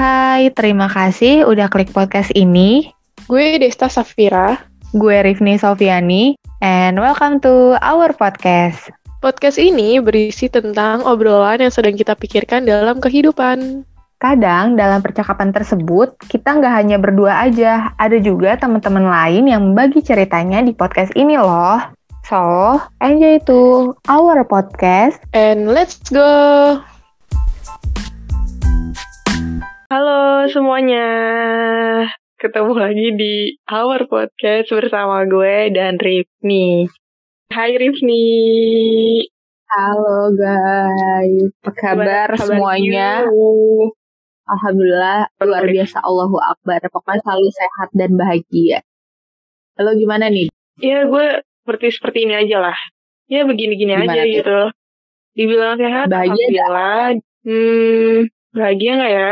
Hai, terima kasih udah klik podcast ini. Gue Desta Safira. Gue Rifni Sofiani, and welcome to our podcast. Podcast ini berisi tentang obrolan yang sedang kita pikirkan dalam kehidupan. Kadang dalam percakapan tersebut, kita nggak hanya berdua aja, ada juga teman-teman lain yang membagi ceritanya di podcast ini loh. So, enjoy to our podcast. And let's go! Semuanya, ketemu lagi di Our Podcast bersama gue dan Rifni. Hai Rifni. Halo guys, apa kabar semuanya? you? Alhamdulillah, luar biasa Allahu Akbar. Pokoknya selalu sehat dan bahagia. Halo gimana nih? Ya gue seperti seperti ini aja lah. Ya begini-gini aja tuh? gitu. Dibilang sehat, Bahagia alhamdulillah. Hmm, bahagia nggak ya?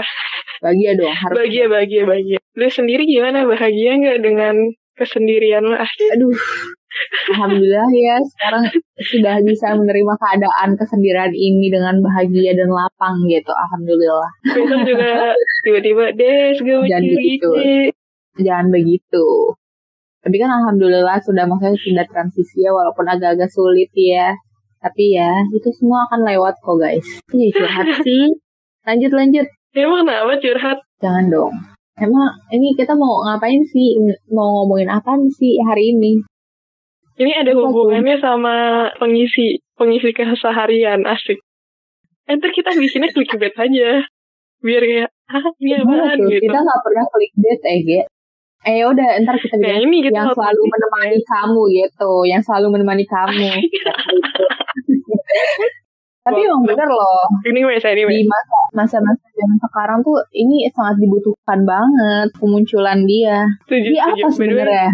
Bahagia dong, harus. Bahagia, bahagia, bahagia. Lu sendiri gimana? Bahagia nggak dengan kesendirian lu? Ah, Aduh, Alhamdulillah ya sekarang sudah bisa menerima keadaan kesendirian ini dengan bahagia dan lapang gitu. Alhamdulillah. besok juga tiba-tiba des gue Jangan gitu. Jangan begitu. Tapi kan alhamdulillah sudah maksudnya sudah transisi ya walaupun agak-agak sulit ya. Tapi ya itu semua akan lewat kok guys. Ih curhat sih. Lanjut lanjut. Emang kenapa curhat? Jangan dong. Emang ini kita mau ngapain sih? Mau ngomongin apa sih hari ini? Ini ada Apa tuh? hubungannya sama pengisi pengisi keseharian asik. Enter kita bikinnya clickbait aja. Biar kayak, ah ini apaan tuh? gitu. Kita nggak pernah clickbait eh, Ge. Eh udah, ntar kita Nah bikin ini kita yang selalu menemani kamu gitu, yang selalu menemani kamu. Gitu. Tapi emang bener loh, Ini wes, ini di masa masa-masa zaman sekarang tuh ini sangat dibutuhkan banget kemunculan dia. Setuju, Dia apa sebenarnya?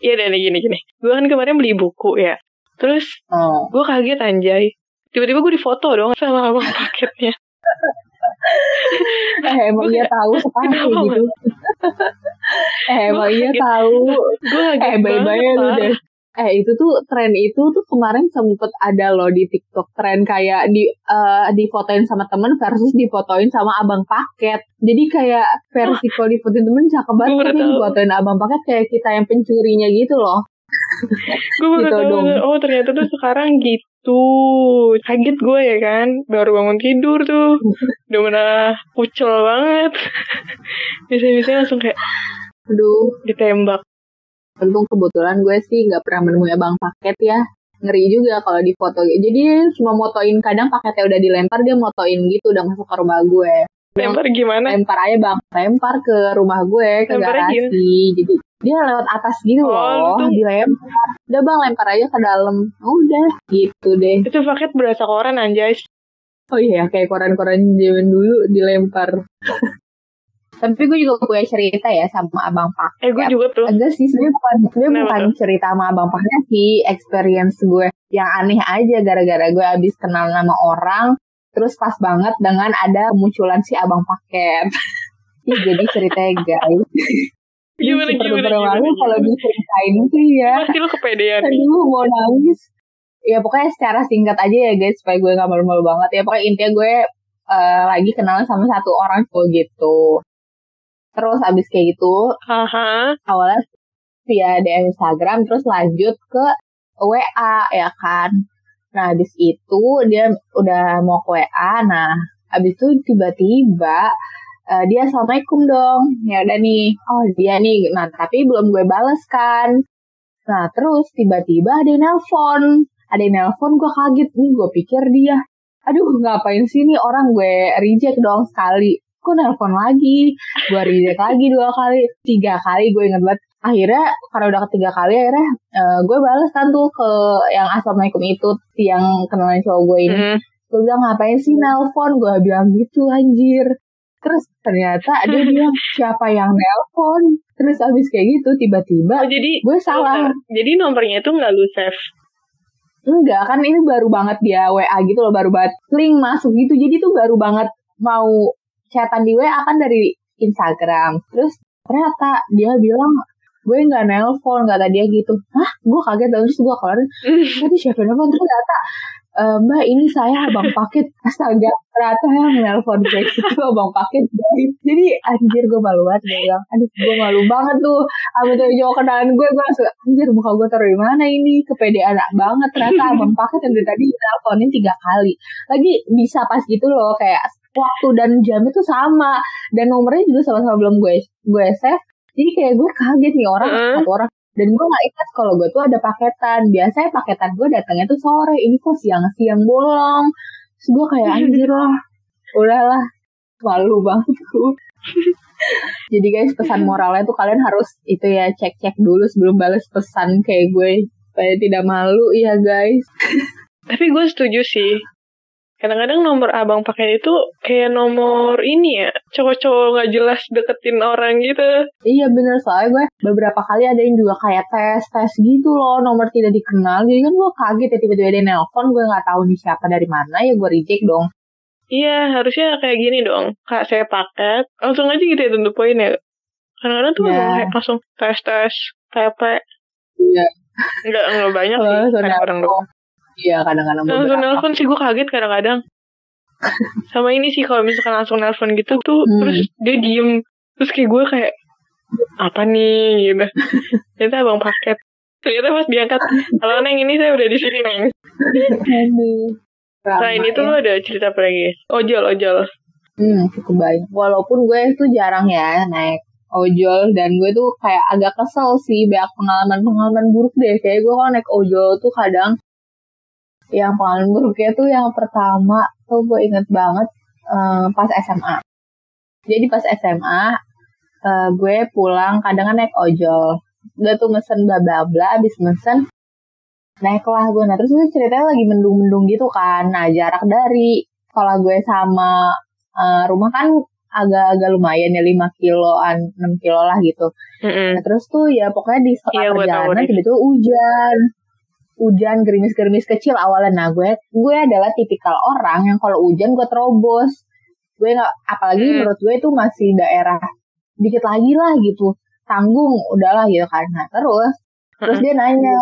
Iya dan gini gini. Gue kan kemarin beli buku ya. Terus Oh. gue kaget anjay. Tiba-tiba gue difoto dong sama abang paketnya. Eh, emang Gua dia tahu sekarang kayak gitu. eh, emang kaget. tahu. Gue kaget Eh, bye-bye lu deh. Eh, itu tuh tren itu tuh kemarin sempet ada loh di TikTok tren kayak di eh, difotoin sama temen versus difotoin sama abang paket. Jadi kayak versi kalau difotoin temen cakep banget tapi difotoin abang paket kayak kita yang pencurinya gitu loh. gue baru Gitu tahu dong. oh ternyata tuh sekarang gitu. Kaget gue ya kan? Baru bangun tidur tuh. Udah mana kucel banget. Biasanya langsung kayak Aduh, ditembak untung kebetulan gue sih nggak pernah menemui abang paket ya. Ngeri juga kalau di foto. Jadi cuma motoin kadang paketnya udah dilempar dia motoin gitu udah masuk ke rumah gue. lempar gimana? Lempar aja bang. Lempar ke rumah gue ke garasi. jadi dia lewat atas gitu Oh, loh dilempar. Udah bang lempar aja ke dalam. Udah gitu deh. Itu paket berasa koran anjay. Oh iya kayak koran-koran zaman dulu dilempar tapi gue juga punya cerita ya sama abang pak. Eh gue juga tuh enggak sih sebenarnya bukan sebenarnya bukan cerita sama abang paknya sih experience gue yang aneh aja gara-gara gue abis kenal nama orang terus pas banget dengan ada munculan si abang paket. Ih, jadi ceritanya guys. Gimana super gimana duper gimana, malu kalau gimana? diceritain sih ya. Pasti lu kepedean aduh mau nangis. Ya pokoknya secara singkat aja ya guys supaya gue gak malu-malu banget. Ya pokoknya intinya gue eh, lagi kenalan sama satu orang cowok gitu terus abis kayak gitu haha. awalnya via DM Instagram terus lanjut ke WA ya kan? Nah habis itu dia udah mau ke WA nah habis itu tiba-tiba eh, dia assalamualaikum dong. Ya udah nih. Oh dia nih. Nah tapi belum gue bales kan. Nah terus tiba-tiba ada yang nelpon. Ada yang nelpon gue kaget. Nih gue pikir dia aduh ngapain sih nih orang? Gue reject dong sekali kok nelpon lagi? Gue reject lagi dua kali tiga kali gue inget banget. Akhirnya karena udah ketiga kali akhirnya eh, gue bales kan tuh ke yang assalamualaikum itu yang kenalan cowok gue ini. Hmm. gue bilang ngapain sih nelpon gue bilang gitu anjir. Terus ternyata dia bilang siapa yang nelpon terus abis kayak gitu Oh, tiba-tiba jadi gue salah. jadi nomornya itu nggak lu save? Enggak kan ini baru banget dia WA gitu loh baru banget link masuk gitu. Jadi tuh baru banget mau chatan di WA kan dari Instagram. Terus ternyata dia bilang gue nggak nelpon kata dia gitu. Hah? Gue kaget terus gue keluarin tadi siapa yang nelpon? Terus ternyata e, mbak ini saya abang paket astaga ternyata yang nelpon gue itu abang paket jadi anjir gue malu banget gue bilang. Aduh gue malu banget tuh sama tuh cowok kenalan gue gue langsung anjir muka gue taruh di mana ini? Kepede anak banget. Ternyata abang paket yang dari tadi nelponin tiga kali. Lagi bisa pas gitu loh kayak waktu dan jam itu sama. Dan nomornya juga sama-sama belum gue gue save. Jadi kayak gue kaget nih orang Heeh. satu orang. Dan gue gak ingat kalau gue tuh ada paketan. Biasanya paketan gue datangnya tuh sore. Ini kok siang-siang bolong. Terus gue kayak anjir lah. Udahlah malu banget gue jadi guys pesan moralnya tuh kalian harus itu ya cek-cek dulu sebelum balas pesan kayak gue. Supaya tidak malu ya guys. Tapi gue setuju sih. Kadang-kadang nomor abang pakai itu kayak nomor ini ya, cowok-cowok nggak jelas deketin orang gitu. Iya bener soalnya gue beberapa kali ada yang juga kayak tes tes gitu loh nomor tidak dikenal jadi kan gue kaget ya tiba-tiba dia nelpon gue nggak tahu nih siapa dari mana ya gue reject dong Iya, harusnya kayak gini dong. Kak, saya paket. Langsung aja gitu ya tentu poin ya. Kadang-kadang tuh kayak langsung tes-tes, TP. iya Enggak, enggak banyak sih. Kadang-kadang nelpon. doang. Iya kadang-kadang Langsung nelpon sih gue kaget kadang-kadang. Sama ini sih kalau misalkan langsung nelpon gitu tuh, Hmm. terus dia diem. Terus kayak gue kayak, apa nih gitu. Ternyata abang paket. Ternyata pas diangkat, halo Neng ini saya udah di sini Neng. Selain Drama itu ya. lu ada cerita apa lagi? Ojol, ojol. Hmm, cukup banyak. Walaupun gue tuh jarang ya naik ojol dan gue tuh kayak agak kesel sih banyak pengalaman-pengalaman buruk deh. Kayak gue kalau naik ojol tuh kadang yang pengalaman buruknya tuh yang pertama tuh gue inget banget eh, pas SMA. Jadi pas SMA eh, gue pulang kadang kan naik ojol. Udah tuh mesen bla bla bla abis mesen naiklah gue nah terus gue ceritanya lagi mendung-mendung gitu kan nah jarak dari kalau gue sama eh, rumah kan agak-agak lumayan ya 5 kiloan 6 kilo lah gitu Mm-mm. nah, terus tuh ya pokoknya di gue tahu perjalanan tiba-tiba hujan hujan gerimis-gerimis kecil awalnya. Nah gue gue adalah tipikal orang yang kalau hujan gue terobos. Gue nggak apalagi Hmm. menurut gue itu masih daerah dikit lagi lah gitu. Tanggung udahlah gitu kan. Nah terus terus dia nanya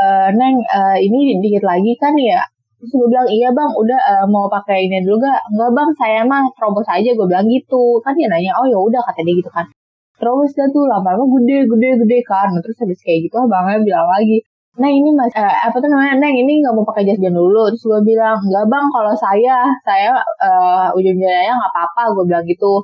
e, neng eh, ini dikit lagi kan ya? Terus gue bilang iya bang. Udah eh, mau pakai ini dulu gak enggak bang. Saya mah terobos aja gue bilang gitu. Kan dia nanya oh ya udah kata dia gitu kan. Terus dia tuh lama-lama gede gede gede kan. Nah, terus habis kayak gitu abangnya bilang lagi Nah ini mas, eh, apa tuh namanya, Neng ini nggak mau pakai jas hujan dulu. Terus gue bilang, nggak bang, kalau saya, saya uh, hujan-hujannya nggak apa-apa. Gue bilang gitu.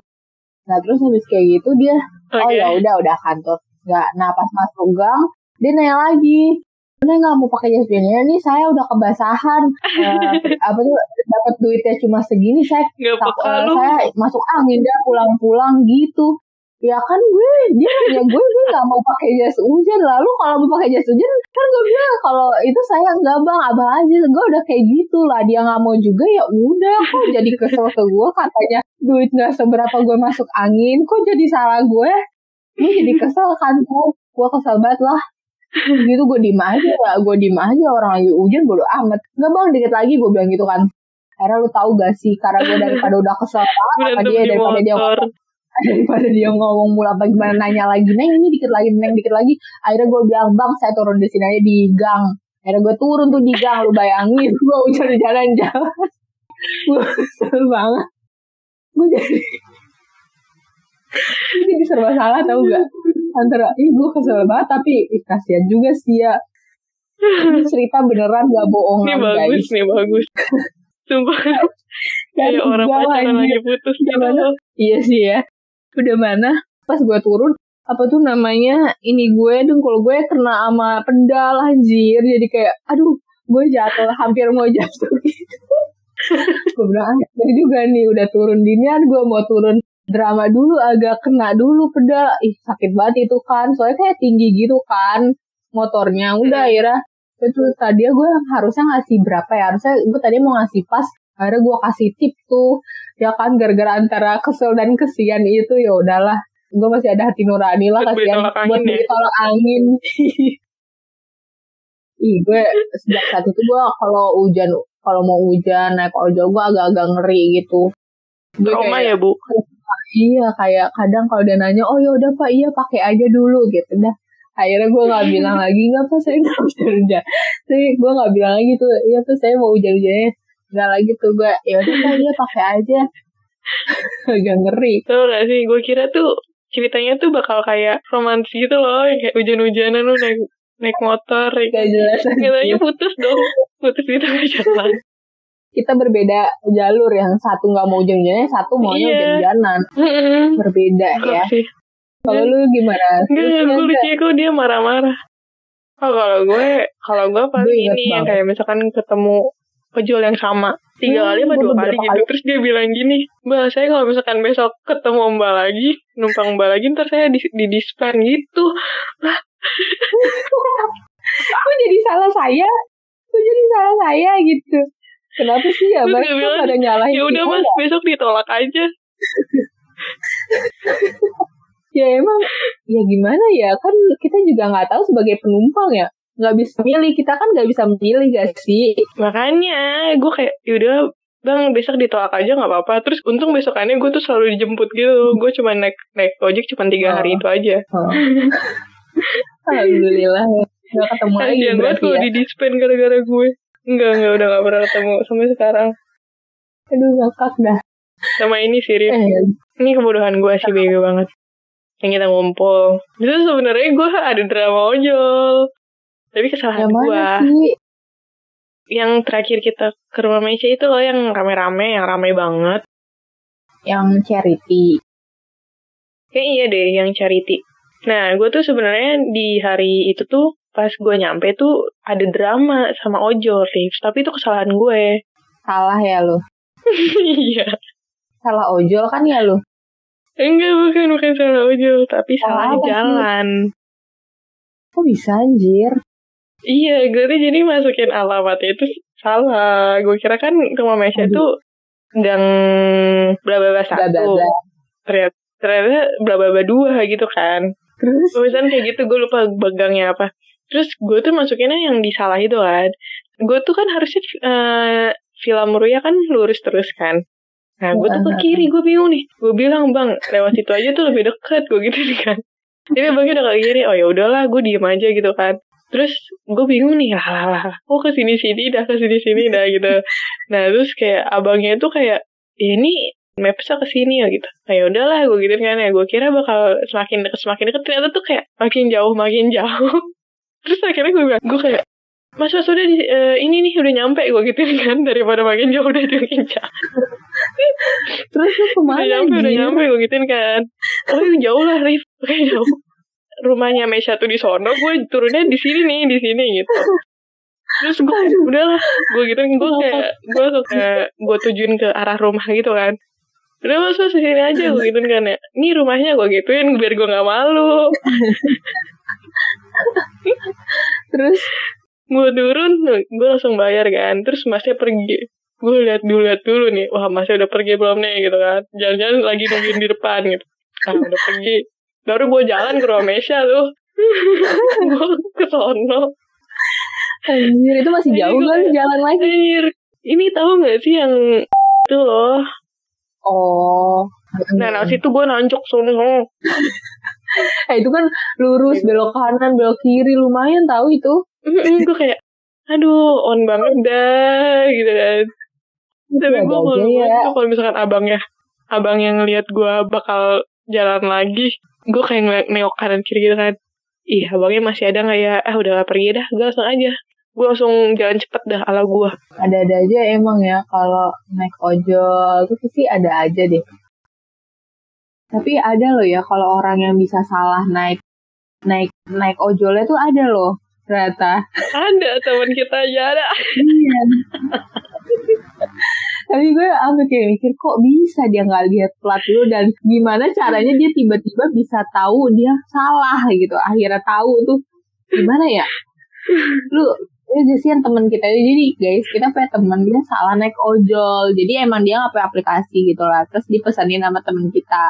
Nah terus habis kayak gitu dia, oh Oke. ya udah udah kantor. Nggak, nah pas masuk gang, dia nanya lagi, Neng nggak mau pakai jas hujannya nih, saya udah kebasahan. Eh, apa tuh dapat duitnya cuma segini, saya Gak tak- eh, saya masuk angin dah pulang-pulang gitu. Ya kan gue, dia nanya gue, gue gak mau pakai jas hujan. Lalu kalau mau pakai jas hujan, kan gue bilang kalau itu saya enggak bang, abang aja. Gue udah kayak gitu lah. Dia gak mau juga ya udah. Kok jadi kesel ke gue katanya duit gak seberapa gue masuk angin. Kok jadi salah gue? Gue jadi kesel kan tuh. Gue kesel banget lah. Gitu gue diem aja lah. Gue diem aja orang lagi hujan bodo amat. Enggak bang, dikit lagi gue bilang gitu kan. Akhirnya lu tahu gak sih, karena gue daripada udah kesel banget sama dia, di daripada dia motor. Daripada dia ngomong mulu apa gimana nanya lagi neng ini dikit lagi neng dikit lagi. Akhirnya gue bilang bang saya turun di sini aja di gang. Akhirnya gue turun tuh di gang lu bayangin gue udah di jalan-jalan. Gue kesel banget. Gue jadi gue jadi serba salah tau gak antara ih gue kesel banget tapi ih, kasihan juga sih ya. Ini cerita beneran gak Ini bohongan bagus, guys. nih bagus. Sumpah. Kayak orang pacaran lagi putus gitu. Iya sih ya. Udah mana? Pas gue turun, apa tuh namanya? Ini gue dengkul gue kena sama pendal anjir. Jadi kayak, aduh, gue jatuh, hampir mau jatuh gitu. gue bilang, ah, gue juga nih udah turun dinian, gue mau turun drama dulu, agak kena dulu pedal. Ih, sakit banget itu kan. Soalnya kayak tinggi gitu kan motornya. Udah akhirnya itu tadi gue harusnya ngasih berapa ya? Harusnya gue tadi mau ngasih pas akhirnya gue kasih tip tuh ya kan gara-gara antara kesel dan kesian itu ya udahlah. Gue masih ada hati nurani lah kasihan buat ya? beli tolak angin. Ih gue sejak saat itu gue kalau hujan kalau mau hujan naik ojol gue agak-agak ngeri gitu. Gue Trauma kayak ya, Bu? iya kayak kadang kalau dia nanya oh ya udah pak iya pakai aja dulu gitu dah. Akhirnya gue nggak bilang lagi nggak apa saya nggak hujan-hujan. Tapi gue nggak bilang lagi tuh iya tuh saya mau hujan-hujannya nggak lagi tuh gue ya udah dia pakai aja. Agak ngeri. Tau gak sih gue kira tuh ceritanya tuh bakal kayak romantis gitu loh kayak hujan-hujanan lu naik naik motor ya. gak jelas katanya putus dong putus di tengah jalan. Kita berbeda jalur yang satu nggak mau hujan-hujannya satu maunya Iya. hujan-hujanan. Berbeda ya. sih? Kalau lu gimana? Enggak, gue lucunya kok dia marah-marah. Oh, kalau gue, kalau gue paling inget ini yang banget. kayak misalkan ketemu ojol yang sama. Tiga Hmm, kali apa dua kali gitu. kali. terus dia bilang gini mbak saya kalau misalkan besok ketemu mbak lagi numpang mbak lagi ntar saya di, di dispen gitu. Kok jadi salah saya? Kok jadi salah saya gitu? Kenapa sih ya dia bilang, pada nyalahin ya udah kita mas besok ditolak aja. Ya emang ya gimana ya? Kan kita juga nggak tahu sebagai penumpang ya nggak bisa milih. Kita kan nggak bisa memilih gak sih? Makanya gue kayak yaudah bang besok ditolak aja nggak apa-apa. Terus untung besokannya gue tuh selalu dijemput gitu. Gue cuma naik naik ojek cuma tiga hari Oh. itu aja. Oh. alhamdulillah. Nggak ketemu lagi banget berarti kalau ya. di dispen gara-gara gue enggak enggak udah gak pernah ketemu sampai sekarang. Aduh ngakak dah. Sama ini sih Rif. eh. Ini kebodohan gue sih bego banget. Yang kita ngumpul. Itu sebenarnya gue ada drama ojol tapi kesalahan yang gue yang terakhir kita ke rumah Meisha itu loh yang rame-rame yang rame banget. Yang charity. Kayak iya deh yang charity. Nah gue tuh sebenarnya di hari itu tuh pas gue nyampe tuh ada drama sama ojol Rif tapi itu kesalahan gue salah ya lu? Iya. Salah ojol kan ya lu? Enggak bukan bukan salah ojol tapi Salah salah apa sih? jalan. Kok bisa anjir Iya, gue tuh jadi masukin alamatnya itu salah. Gue kira kan rumah Mesya tuh gang bla bla bla satu. Ternyata, ternyata bla bla bla dua gitu kan. terus Tulisan kayak gitu, gue lupa bagangnya apa. Terus gue tuh masukinnya yang di salah itu kan. Gue tuh kan harusnya eh Villa Muria kan lurus terus kan. Nah, gue tuh ke kiri, gue bingung nih. Gue bilang, bang, lewat situ aja tuh lebih deket, gue gitu kan. Tapi abangnya udah ke kiri, oh ya udahlah, gue diem aja gitu kan. Terus gue bingung nih, lah lah lah, kok ke sini dah, ke sini dah gitu. Nah, terus kayak abangnya tuh kayak, ya ini mapsnya ke sini ya gitu. Nah, ya udahlah, gue gitu kan ya. Gue kira bakal semakin deket, semakin deket. Ternyata tuh kayak makin jauh, makin jauh. Terus akhirnya gue bilang, gue kayak, Mas Mas udah di, eh, ini nih udah nyampe gue gitu kan daripada makin jauh udah makin jauh terus lu udah ke mana nyampe udah nyampe gue gituin kan oh iya, jauh lah Rif kayak jauh rumahnya Mesya tuh di sono gue turunnya di sini nih di sini gitu. Terus gue udahlah gue gituin gue kayak gue kayak gue tujuin ke arah rumah gitu kan. Udah mas mas sini aja gue gituin kan ya. Ini rumahnya gue gituin biar gue nggak malu. Terus? Gue turun gue langsung bayar kan. Terus masnya pergi. Gue lihat dulu lihat dulu nih. Wah masnya udah pergi belum nih gitu kan. Jangan-jangan lagi nungguin di depan gitu. Ah udah pergi baru gue jalan ke rumah Mesya tuh. Gue ke sono. Anjir itu masih jauh gue kan jalan lagi? Anjir ini tahu nggak sih yang itu loh? Oh. Nah nah situ gue nancok sono. Eh itu kan lurus belok kanan belok kiri lumayan tahu itu. Gue kayak aduh on banget dah gitu kan. Tapi gue Ada mau ya. kalau misalkan abangnya abang yang ngeliat gue bakal jalan lagi gue kayak nengok kanan kiri gitu kan. Ih abangnya masih ada nggak ya? Ah udah pergi dah. Gue langsung aja. Gue langsung jalan cepet dah ala gue ada-ada aja emang ya kalau naik ojol. Itu sih ada aja deh. Tapi ada loh ya kalau orang yang bisa salah naik naik naik ojolnya tuh ada loh ternyata. Ada teman kita aja ada. Iya. Tapi gue sampai kayak mikir kok bisa dia nggak lihat plat dulu dan gimana caranya dia tiba-tiba bisa tahu dia salah gitu. Akhirnya tahu tuh. Gimana ya? Lu ya kasihan temen kita jadi guys kita punya temen dia salah naik ojol. Jadi emang dia nggak pakai aplikasi gitu lah. Terus dipesenin sama temen kita.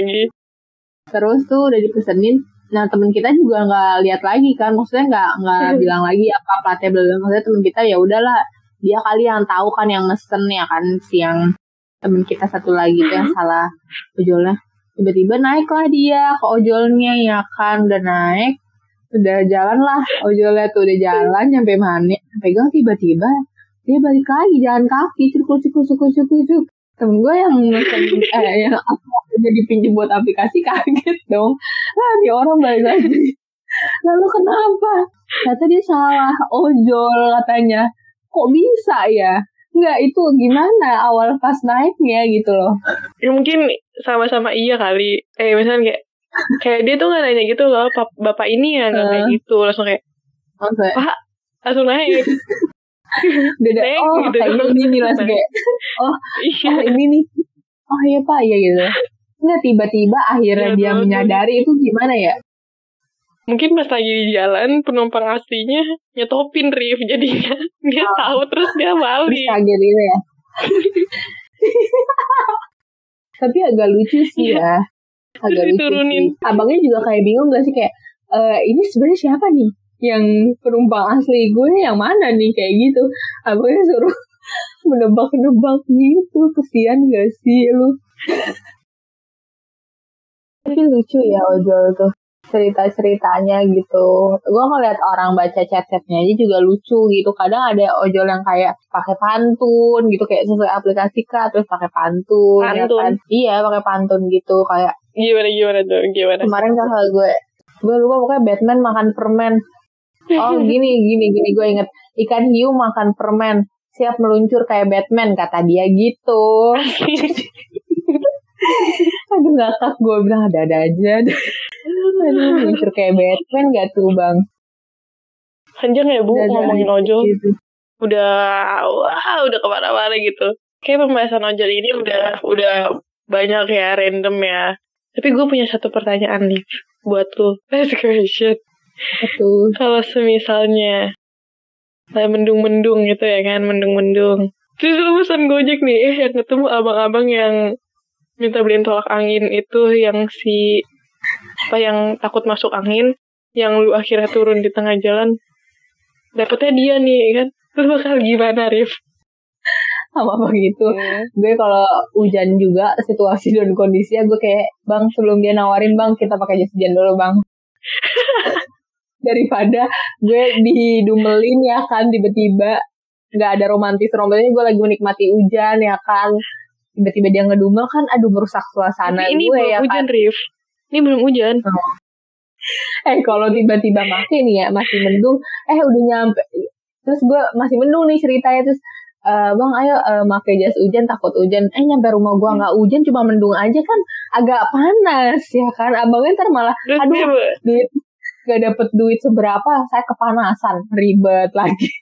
Lagi. Terus tuh udah dipesenin. Nah temen kita juga nggak lihat lagi kan. Maksudnya nggak nggak bilang lagi apa platnya belum maksudnya temen kita ya udahlah dia kali yang tahu kan yang mesen ya kan si yang temen kita satu lagi tuh yang salah ojolnya. Tiba-tiba naiklah dia ke ojolnya ya kan udah naik udah jalan lah ojolnya tuh udah jalan nyampe mana pegang tiba-tiba dia balik lagi jalan kaki cukup cukup cukup cukup cukup temen gue yang eh yang udah dipinjam buat aplikasi kaget dong. Lah dia orang balik lagi. Lalu kenapa? Kata dia salah ojol katanya kok bisa ya Enggak, itu gimana awal pas naiknya gitu loh. Ya mungkin sama-sama iya kali. Eh, misalnya kayak kayak dia tuh gak nanya gitu loh, bapak ini ya gak kayak gitu. Langsung kayak, Oke. pak, langsung naik. Beda, Naik oh gitu. kayak ini nih langsung kayak, oh, Iya. oh ini nih. Oh iya pak, iya gitu. Enggak, tiba-tiba akhirnya Iya, dia betul. menyadari itu gimana ya? Mungkin pas lagi di jalan, penumpang aslinya nyetopin Rif. Jadinya dia tahu terus dia balik. Bisa gitu ya. Tapi agak lucu sih ya. Agak Terus lucu diturunin. sih. Abangnya juga kayak bingung gak sih kayak, eh ini sebenarnya siapa nih? Yang penumpang asli gue yang mana nih kayak gitu. Abangnya suruh menebak-nebak gitu. Kesian gak sih lu? Tapi lucu ya ojol tuh cerita-ceritanya gitu. Gue ngeliat orang baca chat-chatnya aja juga lucu gitu. Kadang ada ojol yang kayak pakai pantun gitu kayak sesuai aplikasi kak terus pakai pantun. ya Pantun. kan? Iya pakai pantun gitu kayak Gimana, gimana tuh, gimana? kemarin kakak gue gue lupa pokoknya Batman makan permen. Oh gini gini gini gue inget ikan hiu makan permen siap meluncur kayak Batman kata dia gitu. Aduh ngakak gue bilang ada-ada aja. Aduh meluncur kayak Batman gak tuh bang? Panjang ya, Bu, ngomongin ojol. gitu. Udah, wah, udah ke mana-mana gitu. Kayak pembahasan ojol ini udah udah banyak ya, random ya. Tapi gue punya satu pertanyaan nih buat lu. Last question. Kalau semisalnya kayak mendung-mendung gitu ya kan, mendung-mendung. Terus lu pesan Gojek nih, eh yang ketemu abang-abang yang minta beliin tolak angin itu yang si apa yang takut masuk angin, yang lu akhirnya turun di tengah jalan, dapetnya dia nih kan. Lu bakal gimana, Rif? Sama bang itu. Gue kalau hujan juga situasi dan kondisinya gue kayak bang sebelum dia nawarin bang kita pakai jas hujan dulu bang. Daripada gue didumelin ya kan tiba-tiba nggak ada romantis romantisnya gue lagi menikmati hujan ya kan tiba-tiba dia ngedumel kan aduh merusak suasana Tapi ini gue ya hujan, kan Rif. Ini belum hujan. eh kalau tiba-tiba mati nih ya masih mendung. Eh udah nyampe. Terus gue masih mendung nih ceritanya. Terus eh, bang ayo eh, pakai jas hujan takut hujan. Eh nyampe rumah gue nggak hujan cuma mendung aja kan agak panas ya kan? Abangnya ntar malah aduh duit gak dapet duit seberapa saya kepanasan. Ribet lagi.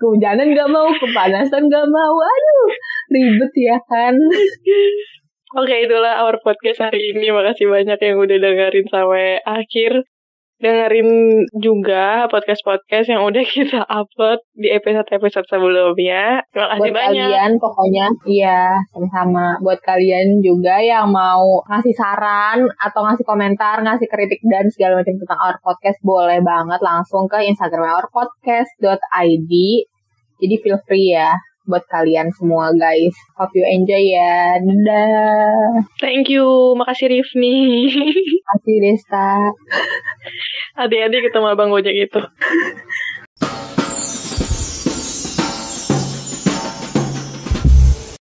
Kehujanan gak mau kepanasan gak mau. Aduh ribet ya kan Oke, itulah our podcast hari ini. Makasih banyak yang udah dengerin sampai akhir. Dengerin juga podcast-podcast yang udah kita upload di episode-episode sebelumnya. Terima kasih buat banyak. kalian pokoknya iya sama-sama buat kalian juga yang mau ngasih saran atau ngasih komentar ngasih kritik dan segala macam tentang our podcast boleh banget langsung ke instagram ourpodcast.id jadi feel free ya buat kalian semua guys hope you enjoy ya dadah Thank you. Makasih Rifni. kasih Desta Hati-hati ketemu Abang Gojek itu.